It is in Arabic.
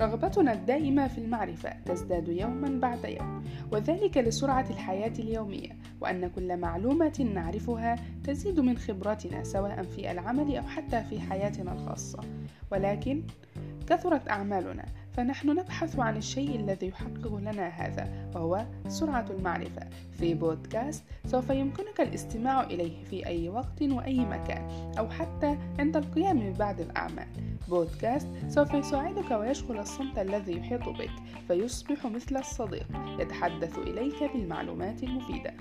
رغبتنا الدائمة في المعرفة تزداد يوما بعد يوم وذلك لسرعة الحياة اليومية وأن كل معلومة نعرفها تزيد من خبرتنا سواء في العمل أو حتى في حياتنا الخاصة. ولكن كثرت أعمالنا فنحن نبحث عن الشيء الذي يحقق لنا هذا وهو سرعة المعرفة. في بودكاست سوف يمكنك الاستماع إليه في أي وقت وأي مكان أو حتى عند القيام ببعض الأعمال. بودكاست سوف يساعدك ويشغل الصمت الذي يحيط بك فيصبح مثل الصديق يتحدث إليك بالمعلومات المفيدة.